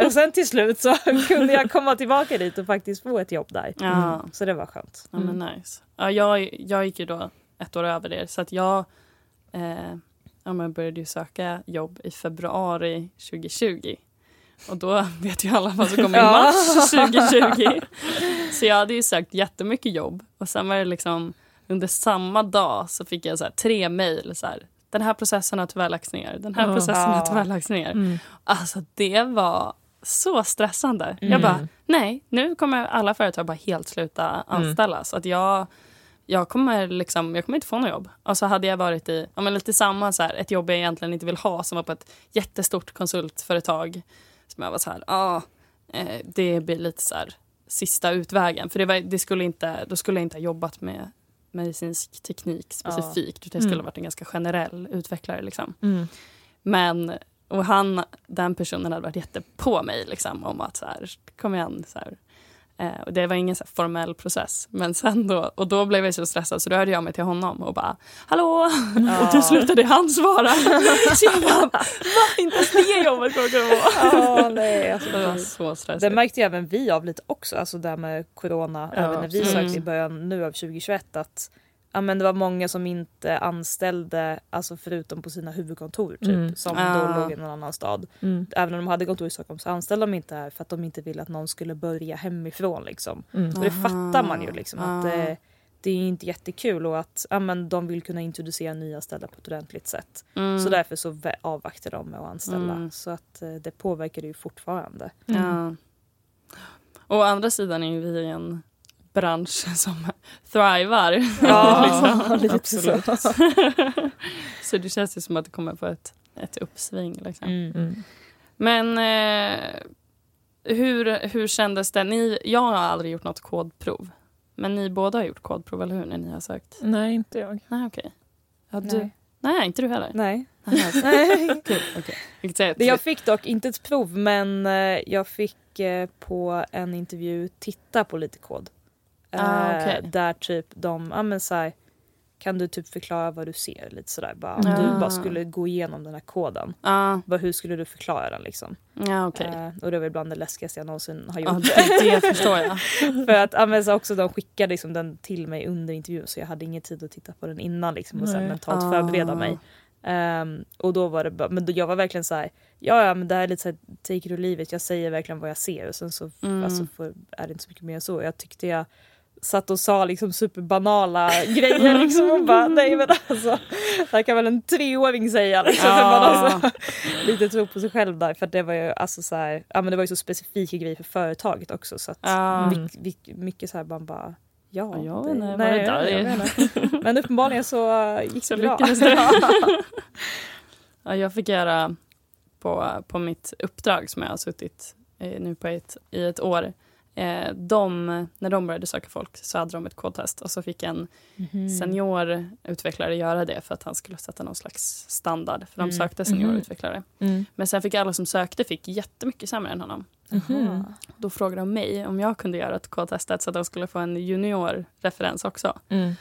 [LAUGHS] [LAUGHS] och sen till slut så [LAUGHS] kunde jag komma tillbaka dit och faktiskt få ett jobb där. Ja. Så det var skönt. Ja, men nice. Ja, jag, jag gick ju då ett år över det, så att jag eh, ja, men började ju söka jobb i februari 2020. Och då [LAUGHS] vet ju alla vad som kommer i mars 2020. Så jag hade ju sökt jättemycket jobb och sen var det liksom under samma dag så fick jag så här, tre mejl. Den här processen har tyvärr lagts ner. Den här processen har tyvärr lagts ner. Mm. Alltså det var så stressande. Jag Mm. bara, nej, nu kommer alla företag bara helt sluta anställa. Så att jag, jag, kommer liksom, jag kommer inte få något jobb. Och så hade jag varit i ja, men lite samma, så här, ett jobb jag egentligen inte vill ha som var på ett jättestort konsultföretag. Som jag var så här, ah, eh, det blir lite så här sista utvägen. För det, var, det skulle inte, då skulle jag inte ha jobbat med medicinsk teknik specifikt. Utan jag skulle Mm. ha varit en ganska generell utvecklare. Liksom. Mm. Men, och han, den personen hade varit jätte på mig liksom, om att så här, kom igen. Så här. Eh, och det var ingen så formell process. Men sen då, och då blev jag så stressad så då hörde jag mig till honom och bara Hallå! Och då slutade han svara. [LAUGHS] så jag bara, va? Inte ens det jobbet kommer kunna vara. Ja, nej, alltså, Det var det, så det stressigt. märkte ju även vi av lite också, alltså det här med corona, Ja, även när vi absolut. sökte i början nu av 2021 att ja, men det var många som inte anställde, alltså förutom på sina huvudkontor typ, Mm. som Ah. då låg i någon annan stad. Mm. Även om de hade kontor i Stockholm så anställde de inte här för att de inte ville att någon skulle börja hemifrån liksom. Mm. Och det fattar man ju liksom att Ah. det, det är inte jättekul och att ja, men de vill kunna introducera nya ställen på ett ordentligt sätt. Mm. Så därför så avvaktar de med att anställa. Mm. Så att eh, det påverkar det ju fortfarande. Ja. Å andra sidan är ju vi en bransch som thrivar. Ja, [LAUGHS] [LAUGHS] lite absolut. så. [LAUGHS] så det känns ju som att det kommer på ett, ett uppsving. Liksom. Mm. Mm. Men eh, hur, hur kändes det? Ni, jag har aldrig gjort något kodprov. Men ni båda har gjort kodprov, eller hur? När ni har sökt? Nej, inte jag. Nej, okej. Ja, du, Nej. nej, inte du heller? Nej. Nej. Jag att- Det Jag fick dock inte ett prov men eh, jag fick eh, på en intervju titta på lite kod. Ah, Eh, okej. Där typ de, ja men så här, kan du typ förklara vad du ser lite sådär bara. Om Ah. du bara skulle gå igenom den här koden. Ja, Vad, hur skulle du förklara den liksom? ja okej. Eh, och det var ibland det läskigaste jag någonsin har Ja, gjort. det, det [LAUGHS] förstår jag. För att ja, men så också de skickade liksom den till mig under intervjun så jag hade ingen tid att titta på den innan liksom, och sen mentalt Ah. förbereda mig. Ehm, och då var det bara, men då, jag var verkligen så här, ja ja men det här är lite så här, take it or leave it, jag säger verkligen vad jag ser och sen så Mm. alltså, får, är det inte så mycket mer än så. Jag tyckte jag satt och sa liksom superbanala grejer liksom och bara nej men alltså det här kan väl en treåring säga liksom. För man alltså, lite tro på sig själv där för det var ju alltså så här, ja men det var ju så specifika grejer för företaget också så Ja. mycket, mycket, så här man bara ja. Ja, jag det- nej, där jag är. vet inte. Men uppenbarligen så gick Så det bra. [LAUGHS] Ja, jag fick göra på, på mitt uppdrag som jag har suttit nu på ett, i ett år. Eh, de, när de började söka folk så hade de ett kodtest och så fick en Mhm. seniorutvecklare göra det för att han skulle sätta någon slags standard. För de Mm. sökte seniorutvecklare. Mm. Men sen fick alla som sökte fick jättemycket sämre än honom. Jaha. Då frågade de mig om jag kunde göra ett kodtestet så att de skulle få en juniorreferens också. Mm.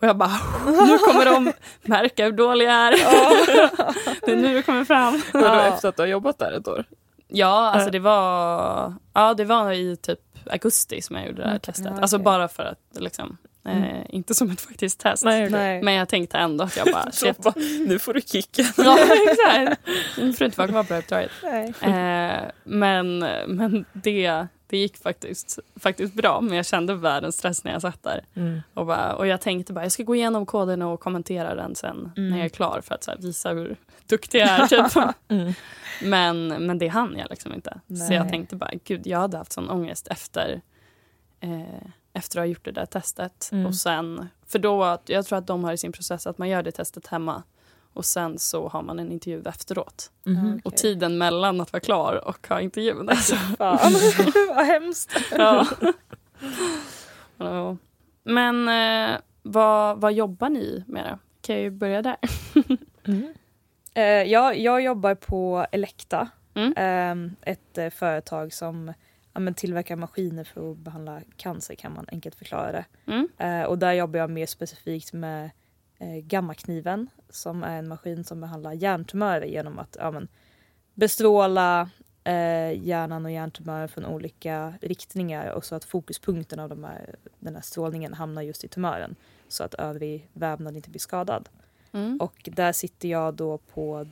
Och jag bara, nu kommer de märka hur dålig jag är. [LAUGHS] det är nu det kommer fram. Ja. efter att du har jobbat där ett år? Ja, alltså det var, ja, det var i typ augusti som jag gjorde det här Mm, testet. ja, Alltså bara för att liksom, eh, Mm. inte som ett faktiskt test. Nej. Nej. Men jag tänkte ändå att jag bara, [LAUGHS] shit. bara, nu får du kicken. [LAUGHS] ja, exakt. Min fru inte vara kvar på uppdraget. Eh, men men det, det gick faktiskt, faktiskt bra. Men jag kände världens stress när jag satt där. Mm. Och, bara, och jag tänkte bara, jag ska gå igenom koden och kommentera den sen Mm. när jag är klar för att så här, visa hur duktig jag är. Typ. [LAUGHS] Mm. Men, men det hann jag liksom inte. Så Nej. jag tänkte bara, gud jag hade haft sån ångest efter, eh, efter att ha gjort det där testet. Mm. Och sen, för då, jag tror att de har i sin process att man gör det testet hemma och sen så har man en intervju efteråt. Mhm. Och tiden mellan att vara klar och ha intervjun. Alltså. Fan, [LAUGHS] vad hemskt. ja. Men eh, vad, vad jobbar ni med då? Kan jag ju börja där. Mm. [LAUGHS] Eh, jag, jag jobbar på Elekta, Mm. eh, ett eh, företag som ja, men tillverkar maskiner för att behandla cancer kan man enkelt förklara det. Mm. Eh, och där jobbar jag mer specifikt med gammakniven som är en maskin som behandlar hjärntumörer genom att ja, men, bestråla eh, hjärnan och hjärntumörer från olika riktningar och så att fokuspunkten av de här, den här strålningen hamnar just i tumören så att övrig vävnad inte blir skadad. Mm. Och där sitter jag då på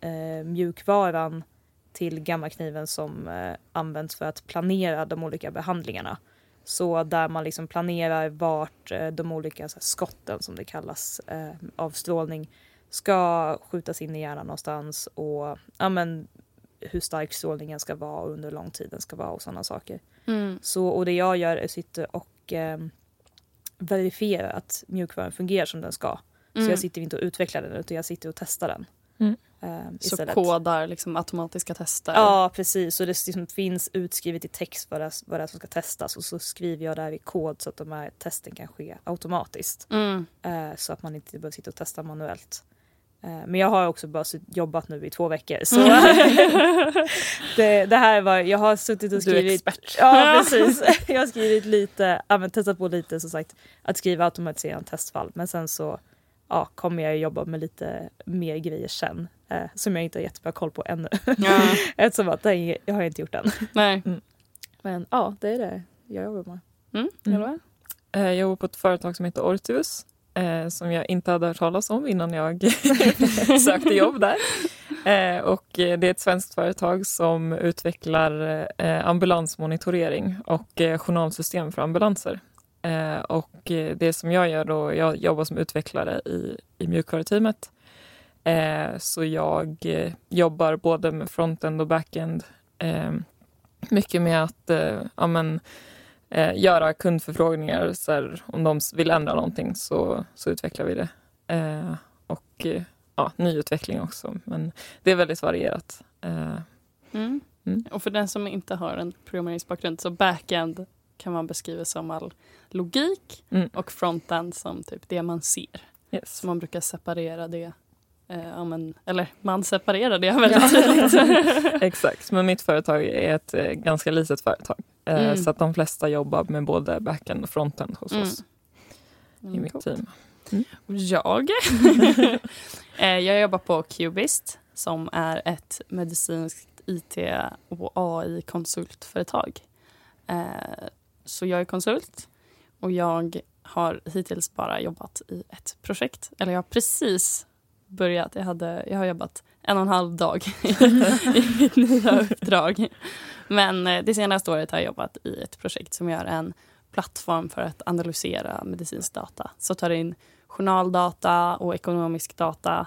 eh, mjukvaran till gammakniven som eh, används för att planera de olika behandlingarna. Så där man liksom planerar vart eh, de olika så här, skotten som det kallas eh, av strålning ska skjutas in i hjärnan någonstans och ja, men, hur stark strålningen ska vara och under hur lång tid den ska vara och sådana saker. Mm. Så, och det jag gör är att sitta och eh, verifiera att mjukvaran fungerar som den ska. Så Mm. jag sitter inte och utvecklar den utan jag sitter och testar den. Mm. Eh, Så istället. kodar liksom automatiska tester? Ja precis, och det liksom finns utskrivet i text vad det, vad det är som ska testas och så skriver jag där i kod så att de här testen kan ske automatiskt. Mm. Eh, så att man inte behöver sitta och testa manuellt. Eh, men jag har också bara jobbat nu i två veckor så [LAUGHS] det, det här var, jag har suttit och Du är skrivit expert. Ja precis, [LAUGHS] jag har skrivit lite, ja, testat på lite som sagt att skriva automatiserade testfall men sen så ja, kommer jag jobba med lite mer grejer sen eh, som jag inte har jättebra koll på ännu. Ja. [LAUGHS] Eftersom att det jag har inte gjort än. Nej. Men ja, det är det jag jobbar med. Mm. Mm. Eh, Jag jobbar på ett företag som heter Ortus eh, som jag inte hade hört talas om innan jag [LAUGHS] sökte jobb där. Eh, och eh, det är ett svenskt företag som utvecklar eh, ambulansmonitorering och eh, journalsystem för ambulanser. Eh, och eh, det som jag gör då, jag jobbar som utvecklare i, i mjukvaruteamet. Eh, så jag eh, jobbar både med frontend och backend. Eh, mycket med att ja, men, göra kundförfrågningar. Så här, om de vill ändra någonting så, så utvecklar vi det. Och ja, nyutveckling också. Men det är väldigt varierat. Mm. Mm. Och för den som inte har en programmeringsbakgrund så backend kan man beskriva som all logik Mm. och frontend som typ det man ser. yes. Så man brukar separera det. Eh, ja, men, eller man separerar det väldigt [LAUGHS] tydligt. [LAUGHS] Exakt, men mitt företag är ett eh, ganska litet företag. Eh, Mm. Så att de flesta jobbar med både backend och frontend hos Mm. oss i mitt Coolt. team. Jag? [LAUGHS] Eh, jag jobbar på Cubist som är ett medicinskt IT och AI-konsultföretag. Så jag är konsult och jag har hittills bara jobbat i ett projekt. Eller jag har precis börjat. Jag, hade, jag har jobbat en och en halv dag [LAUGHS] i mitt nya [LAUGHS] uppdrag. Men eh, det senaste året har jag jobbat i ett projekt som gör en plattform för att analysera medicinsk data. Så tar in journaldata och ekonomisk data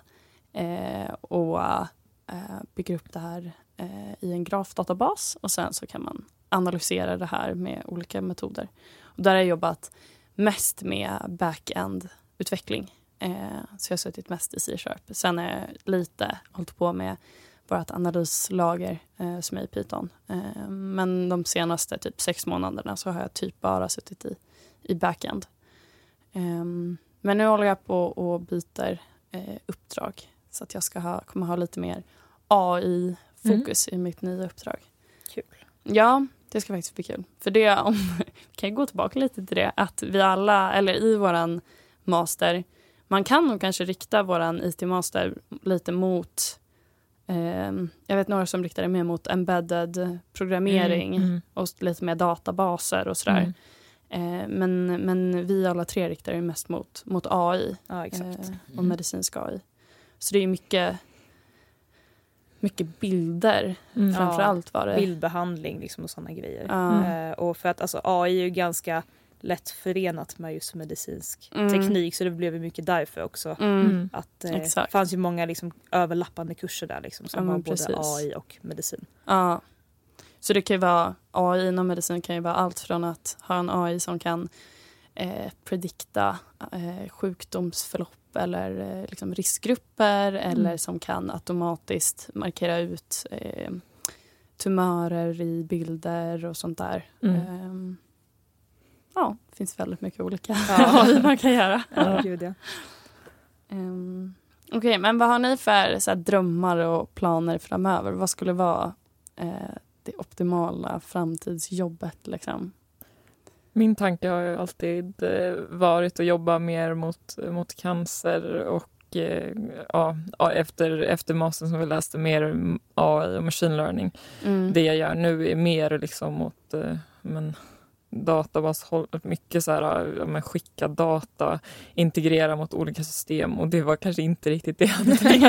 eh, och eh, bygger upp det här eh, i en grafdatabas och sen så kan man analysera det här med olika metoder. Och där har jag jobbat mest med back-end-utveckling. Eh, så jag har suttit mest i C-sharp. Sen har jag lite hållit på med vårt analyslager eh, som är i Python. Eh, men de senaste typ sex månaderna så har jag typ bara suttit i, i back-end. Ehm, men nu håller jag på och byter eh, uppdrag så att jag ska ha, kommer ha lite mer AI-fokus i mitt nya uppdrag. Kul. Ja, det ska faktiskt bli kul. För det, om, [LAUGHS] vi kan gå tillbaka lite till det, att vi alla, eller i våran master, man kan nog kanske rikta våran IT-master lite mot, eh, jag vet några som riktar det mer mot embedded programmering Mm, mm, och lite mer databaser och sådär. mm. Eh, men, men vi alla tre riktar det mest mot, mot AI Ja exakt. eh, och Mm. medicinsk AI. Så det är mycket, mycket bilder Mm. Ja. framför allt var det. Bildbehandling liksom och sådana grejer. Eh, och för att alltså, AI är ju ganska lätt förenat med just medicinsk Mm. teknik så det blev ju mycket därför också. Mm. Mm. Att eh, Exakt. fanns ju många liksom, överlappande kurser där liksom, som Ja, var men både precis. AI och medicin. Ja. Så det kan ju vara, AI inom medicin kan ju vara allt från att ha en AI som kan eh, predikta eh, sjukdomsförlopp eller eh, liksom riskgrupper eller som kan automatiskt markera ut eh, tumörer i bilder och sånt där. Mm. Ehm, ja, det finns väldigt mycket olika Ja. [LAUGHS] Man kan göra. Ja, gud ja. Um, Okej, men vad har ni för så här, drömmar och planer framöver? Vad skulle vara eh, det optimala framtidsjobbet? Liksom? Min tanke har ju alltid eh, varit att jobba mer mot, mot cancer och eh, ja, efter, efter mastern som vi läste mer AI och machine learning. Mm. Det jag gör nu är mer liksom mot eh, men, databas, mycket så här, ja, men skicka data, integrera mot olika system och det var kanske inte riktigt det jag hade tänkt.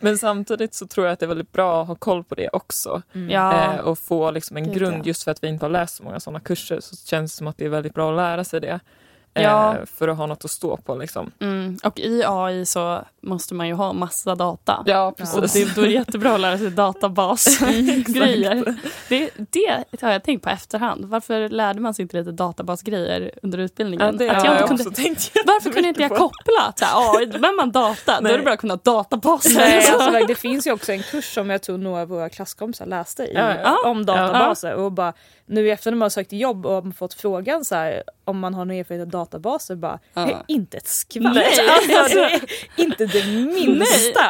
[LAUGHS] Men samtidigt så tror jag att det är väldigt bra att ha koll på det också. Mm. Ja. Eh, och få liksom en Gud, grund ja. just för att vi inte har läst så många sådana kurser så känns det som att det är väldigt bra att lära sig det. Eh, Ja. för att ha något att stå på. Liksom. Mm. Och i AI så måste man ju ha massa data. Ja, Och precis. det, då är det jättebra att lära sig databasgrejer. [LAUGHS] det, det har jag tänkt på efterhand. Varför lärde man sig inte lite databasgrejer under utbildningen? Ja, det att jag jag inte kunde, också tänkt varför kunde inte jag på. koppla till AI? Behöver man data, då Nej. är det bra att kunna databaser. Nej, alltså, [LAUGHS] det finns ju också en kurs som jag tror några av våra klasskompisar läste i, Ja, ja. om databaser. Och bara, nu i efterhand när man har sökt jobb och har fått frågan så här, om man har någon erfarenhet av databaser, bara Ja. "Hej, inte ett skvatt. Alltså, [LAUGHS] är inte det minsta.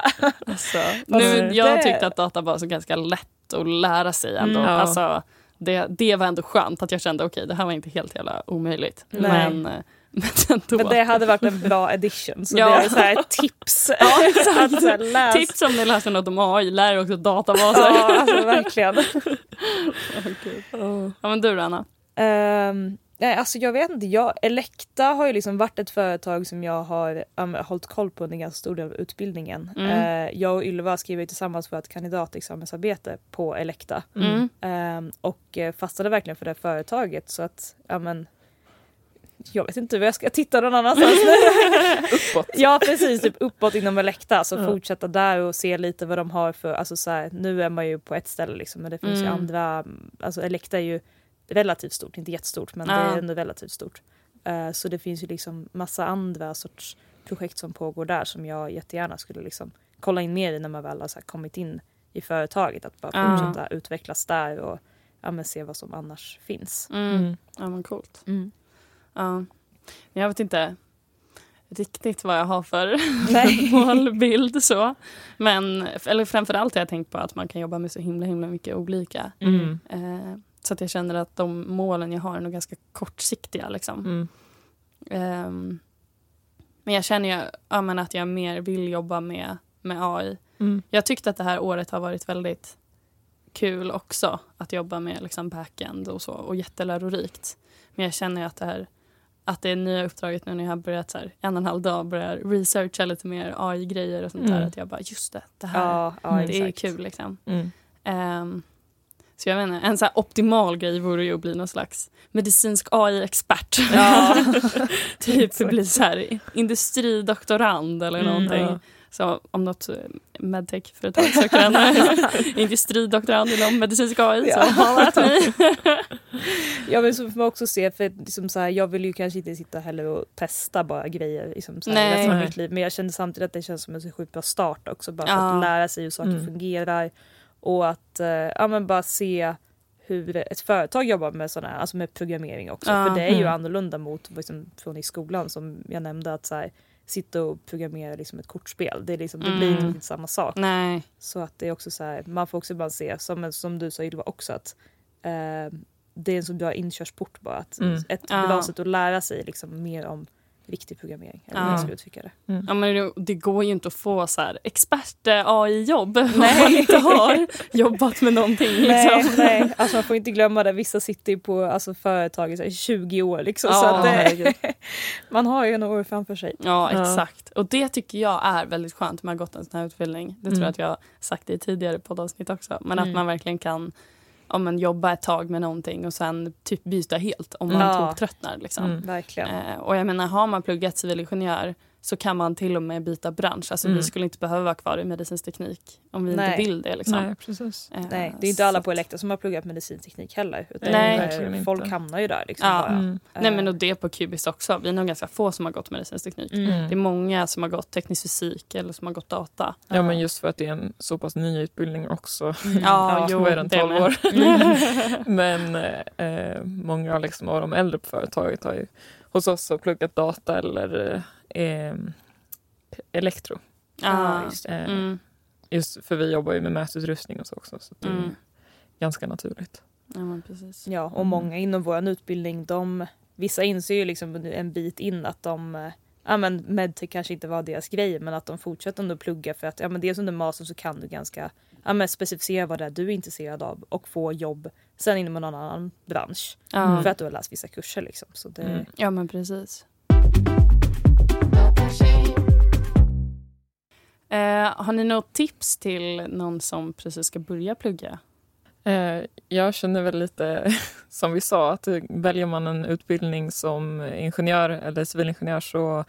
Alltså, Alltså, nu, jag det- tyckte att databas var ganska lätt att lära sig ändå. Mm, ja. alltså, det, det var ändå skönt att jag kände okej det här var inte helt jävla omöjligt. Nej. Men, eh, [LAUGHS] men. Men det hade varit en bra addition. Så Ja. det är så här tips. [LAUGHS] Ja, så läs. Tips om ni läser något om AI, lär er också databaser. Ja, alltså, verkligen. Ja, men du då Anna? Um, nej, alltså jag vet inte. Jag, Elekta har ju liksom varit ett företag som jag har um, hållit koll på under ganska stor del av utbildningen. Mm. Eh, jag och Ylva skriver ju tillsammans vårt kandidatexamensarbete på Elekta. Mm. Ehm, och eh, fastnade verkligen för det företaget så att, ja men jag vet inte hur jag ska titta någon annanstans. [LAUGHS] Uppåt. ja precis, typ uppåt inom Elekta. Så Ja. fortsätta där och se lite vad de har för, alltså så här, nu är man ju på ett ställe liksom men det finns ju Mm. andra, alltså Elekta är ju relativt stort, inte jättestort men det Ja. är ändå relativt stort. Eh, så det finns ju liksom massa andra sorts projekt som pågår där som jag jättegärna skulle liksom kolla in mer i när man väl har så här kommit in i företaget. Att bara Ja. fortsätta utvecklas där och ja, men se vad som annars finns. Mm. Mm. Ja men coolt. Mm. Ja. Jag vet inte riktigt vad jag har för [LAUGHS] Nej. [LAUGHS] målbild så. Men eller framförallt har jag tänkt på att man kan jobba med så himla himla mycket olika. Mm. Eh, så att jag känner att de målen jag har är nog ganska kortsiktiga. Liksom. Mm. Ehm, men jag känner ju ja, men att jag mer vill jobba med, med AI. Mm. Jag tyckte att det här året har varit väldigt kul också att jobba med liksom backend och så och jättelärorikt. Men jag känner ju att det här att det nya uppdraget nu när jag har börjat så här, en och en halv dag börjar researcha lite mer AI-grejer och sånt där. Mm. Att jag bara just det, det här Ja, ja det är exakt. kul liksom. Mm. Ehm, så jag inte, en så optimal grej vore ju att bli någon slags medicinsk AI-expert. Ja. [LAUGHS] typ bli så här industridoktorand eller Mm, någonting. ja. Så om något eh, medtech-företag söker en [LAUGHS] industridoktorand inom medicinsk AI Ja. så har att mig. [LAUGHS] Ja men så får man också se, för liksom så här, jag vill ju kanske inte sitta heller och testa bara grejer liksom, så här, resten av mitt liv. Men jag kände samtidigt att det känns som en så sjukt bra start också. Bara för Ja. att lära sig hur saker Mm. fungerar. Och att eh, ja, men bara se hur ett företag jobbar med sådana alltså med programmering också. Ja. För det är ju Mm. annorlunda mot liksom, från i skolan som jag nämnde att så här, sitta och programmera liksom ett kortspel. Det, är liksom, det blir Mm. inte samma sak. Nej. Så att det är också så här, man får också bara se, som, som du sa Ylva också, att eh, det är en så bra inkörsport bara. Att Mm. Ett Ja. bra sätt att lära sig liksom, mer om riktig programmering. Eller hur Ja. jag ska uttrycka det. Ja, men det, det går ju inte att få så här expert-AI-jobb om man inte har jobbat med någonting. Nej, Liksom. nej. Alltså, man får inte glömma det, vissa sitter på alltså, företag i så här 20 år. Liksom, så Ja, att det, herregud. [LAUGHS] man har ju några år framför sig. Ja, Ja. exakt. Och det tycker jag är väldigt skönt med att ha gått en sån här utbildning. Det tror Mm. jag att jag har sagt i tidigare poddavsnitt också. Men att Mm. man verkligen kan om man jobba ett tag med någonting och sen typ byta helt om man Ja. toktröttnar. Liksom. Mm. Verkligen. Eh, och jag menar, har man pluggat civilingenjör så kan man till och med byta bransch. Alltså Mm. vi skulle inte behöva vara kvar i medicinsk teknik om vi Nej. inte vill det. Liksom. Nej, precis. Eh, Nej, det är inte alla på Elekta som har pluggat medicinteknik heller. Utan Nej, eh, verkligen inte. folk hamnar ju där. Liksom, Ja. Mm. Nej men Eh, och det på Cubis också. Vi är nog ganska få som har gått medicinsk teknik. mm. Det är många som har gått teknisk fysik eller som har gått data. Ja, men just för att det är en så pass ny utbildning också. [LAUGHS] Mm. Ja, jo, är den, det 12 med. år? Mm. [LAUGHS] Men eh, många liksom, av de äldre på företaget har ju hos oss har pluggat data eller eh, elektro. Ja, just Eh, Mm, Just för vi jobbar ju med mätutrustning och så också. Så det är mm. ganska naturligt. Ja, men precis. Ja, och Mm. många inom vår utbildning, de, vissa inser ju liksom en bit in att de Ja men medtech kanske inte var deras grej men att de fortsätter ändå plugga för att ja men dels under mastern så kan du ganska ja men specificera vad det är du är intresserad av och få jobb sen inom en annan bransch. Ja. För att du har läst vissa kurser liksom. Så det, Mm. ja, men precis. Eh, har ni något tips till någon som precis ska börja plugga? Eh, jag känner väl lite [LAUGHS] som vi sa att väljer man en utbildning som ingenjör eller civilingenjör så,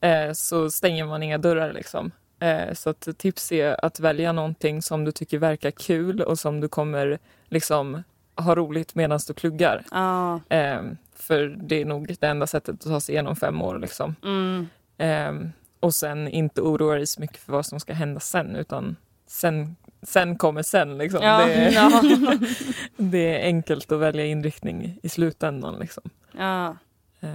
eh, så stänger man inga dörrar. Liksom. Eh, så tips är att välja någonting som du tycker verkar kul och som du kommer liksom, ha roligt medan du pluggar. Ah. För det är nog det enda sättet att ta sig igenom fem år. Liksom. Mm. Och sen inte oroa dig så mycket för vad som ska hända sen utan sen sen kommer sen. Liksom. Ja. Det, är, Ja. [LAUGHS] det är enkelt att välja inriktning i slutändan. Liksom. ja. Eh,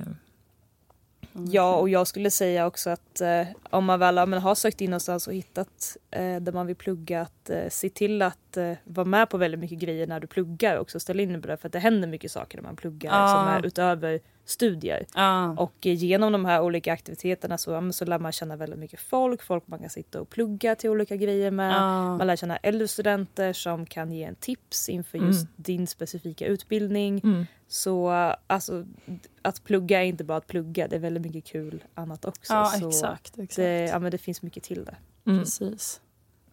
Ja, och jag skulle säga också att eh, om man väl men har sökt in någonstans och hittat eh, där man vill plugga, att eh, se till att eh, vara med på väldigt mycket grejer när du pluggar också. Ställ in dig på det, för att det händer mycket saker när man pluggar Ja. som är utöver studier. Ja. Och genom de här olika aktiviteterna så, så lär man känna väldigt mycket folk, folk man kan sitta och plugga till olika grejer med. Ja. Man lär känna äldre studenter som kan ge en tips inför just Mm. din specifika utbildning. mm. Så alltså, att plugga är inte bara att plugga, det är väldigt mycket kul annat också. Ja, så exakt. exakt. Det, ja, men det finns mycket till det. Mm. Precis.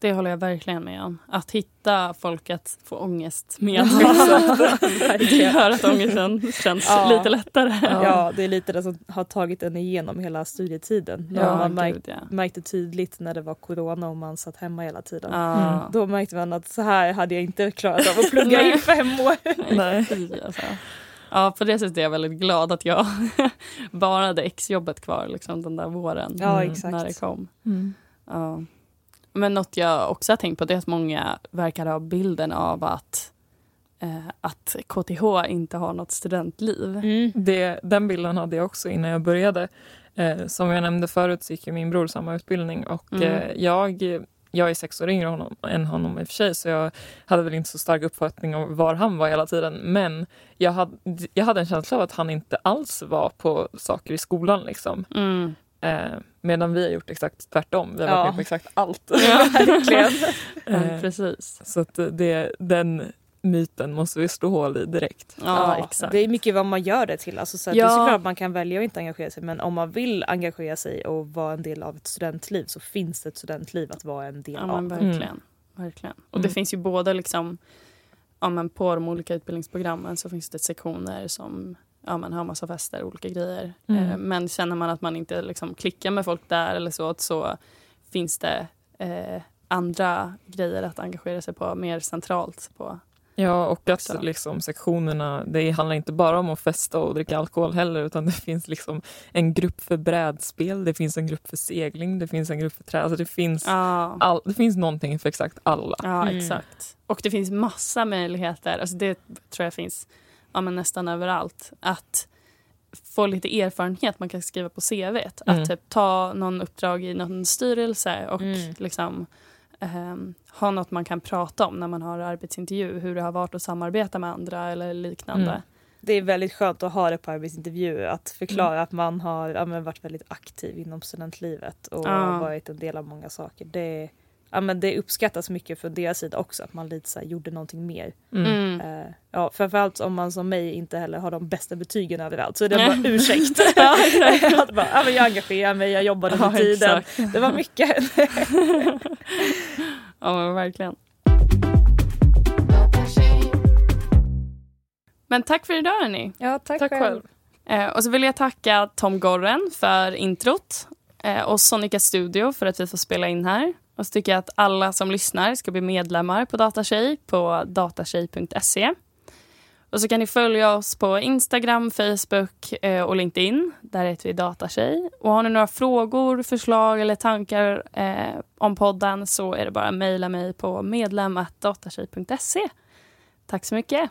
Det håller jag verkligen med om. Att hitta folk att få ångest med. [LAUGHS] det gör att ångesten känns Ja. lite lättare. Ja. det är lite det som har tagit en igenom hela studietiden. Ja, man märk, gud, ja. märkte tydligt när det var corona och man satt hemma hela tiden. Ja. Då märkte man att så här hade jag inte klarat av att plugga i fem år. [LAUGHS] Nej. Alltså. Ja, på det sättet är jag väldigt glad att jag [LAUGHS] bara hade exjobbet kvar liksom, den där våren. Ja, Mm. exakt. När det kom. Mm. Ja. Men något jag också har tänkt på det är att många verkar ha bilden av att, eh, att KTH inte har något studentliv. Mm. Det, den bilden hade jag också innan jag började. Eh, som jag nämnde förut så gick min bror samma utbildning och Mm. eh, jag, jag är sex år yngre honom, än honom i och för sig så jag hade väl inte så stark uppfattning om var han var hela tiden. Men jag hade, jag hade en känsla av att han inte alls var på saker i skolan. Liksom. Mm. Eh, medan vi har gjort exakt tvärtom. Vi har Ja. varit med på exakt allt. Verkligen. [LAUGHS] Ja, Eh, precis. Så att det, den myten måste vi slå hål i direkt. Ja, Ja, exakt. Det är mycket vad man gör det till. Alltså, så att Ja. Det är såklart att man kan välja att inte engagera sig men om man vill engagera sig och vara en del av ett studentliv så finns det ett studentliv att vara en del Ja, av. verkligen. verkligen. Och det Mm. finns ju både liksom, ja, men på de olika utbildningsprogrammen så finns det sektioner som ja, men har massa fester och olika grejer. Mm. Eh, men känner man att man inte liksom, klickar med folk där eller så, så finns det eh, andra grejer att engagera sig på mer centralt. på. Ja, och att liksom, sektionerna, det handlar inte bara om att festa och dricka alkohol heller utan det finns liksom en grupp för brädspel, det finns en grupp för segling, det finns en grupp för trä. Alltså det, finns Ja, all, det finns någonting för exakt alla. ja Mm. exakt. Och det finns massa möjligheter, alltså det tror jag finns ja, men nästan överallt, att få lite erfarenhet man kan skriva på CV. Att Mm. typ ta någon uppdrag i någon styrelse och Mm. liksom ehm, ha något man kan prata om när man har arbetsintervju. Hur det har varit att samarbeta med andra eller liknande. Mm. Det är väldigt skönt att ha det på arbetsintervjuer att förklara att man har ja, men varit väldigt aktiv inom studentlivet och Ja. varit en del av många saker. Det, ja, men det uppskattas mycket från deras sida också att man lite så här, gjorde någonting mer. Mm. Eh, ja, framförallt om man som mig inte heller har de bästa betygen överallt så är det bara ursäkt. [LAUGHS] [LAUGHS] Att bara, ja, men jag engagerar mig, jag jobbade Ja, under tiden. exakt. Det var mycket. [LAUGHS] Ja, men verkligen. Men tack för idag hörni. Ja, tack, Tack själv. Eh, och så vill jag tacka Tom Gorren för introt eh, och Sonica Studio för att vi får spela in här. Och så tycker jag att alla som lyssnar ska bli medlemmar på Datatjej på datatjej.se. Och så kan ni följa oss på Instagram, Facebook eh, och LinkedIn. Där heter vi Datatjej. Och har ni några frågor, förslag eller tankar eh, om podden så är det bara att mejla mig på medlem.datatjej.se. Tack så mycket.